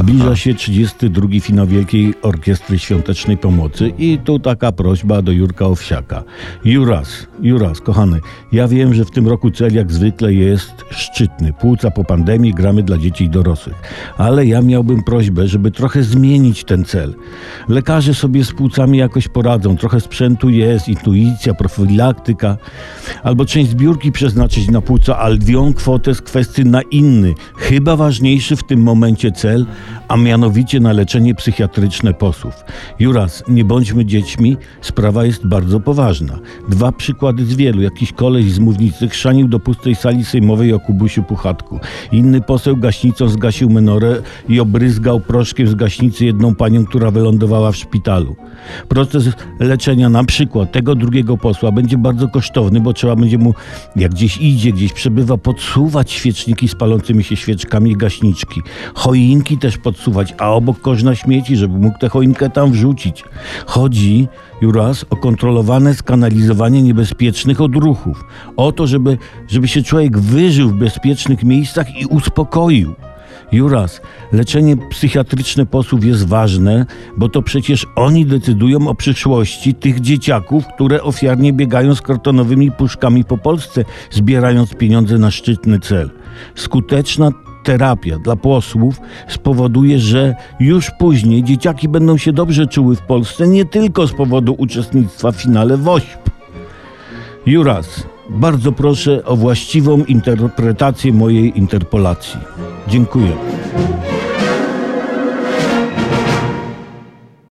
Zbliża się 32 finał Wielkiej Orkiestry Świątecznej Pomocy i tu taka prośba do Jurka Owsiaka. Juras, Juras, kochany, ja wiem, że w tym roku cel jak zwykle jest szczytny. Płuca po pandemii gramy dla dzieci i dorosłych. Ale ja miałbym prośbę, żeby trochę zmienić ten cel. Lekarze sobie z płucami jakoś poradzą. Trochę sprzętu jest, intuicja, profilaktyka. Albo część zbiórki przeznaczyć na płuca, ale dwie kwotę z kwestii na inny, chyba ważniejszy w tym momencie cel, a mianowicie na leczenie psychiatryczne posłów. Juras, nie bądźmy dziećmi, sprawa jest bardzo poważna. Dwa przykłady z wielu. Jakiś koleś z mównicy chrzanił do pustej sali sejmowej o Kubusiu Puchatku. Inny poseł gaśnicą zgasił menorę i obryzgał proszkiem z gaśnicy jedną panią, która wylądowała w szpitalu. Proces leczenia na przykład tego drugiego posła będzie bardzo kosztowny, bo trzeba będzie mu, jak gdzieś idzie, gdzieś przebywa, podsuwać świeczniki z palącymi się świeczkami i gaśniczki. Choinki też podsuwać, a obok kosz na śmieci, żeby mógł tę choinkę tam wrzucić. Chodzi, Juras, o kontrolowane skanalizowanie niebezpiecznych odruchów. O to, żeby, żeby się człowiek wyżył w bezpiecznych miejscach i uspokoił. Juras, leczenie psychiatryczne posłów jest ważne, bo to przecież oni decydują o przyszłości tych dzieciaków, które ofiarnie biegają z kartonowymi puszkami po Polsce, zbierając pieniądze na szczytny cel. Skuteczna terapia dla posłów spowoduje, że już później dzieciaki będą się dobrze czuły w Polsce, nie tylko z powodu uczestnictwa w finale WOŚP. Juras, bardzo proszę o właściwą interpretację mojej interpolacji. Dziękuję.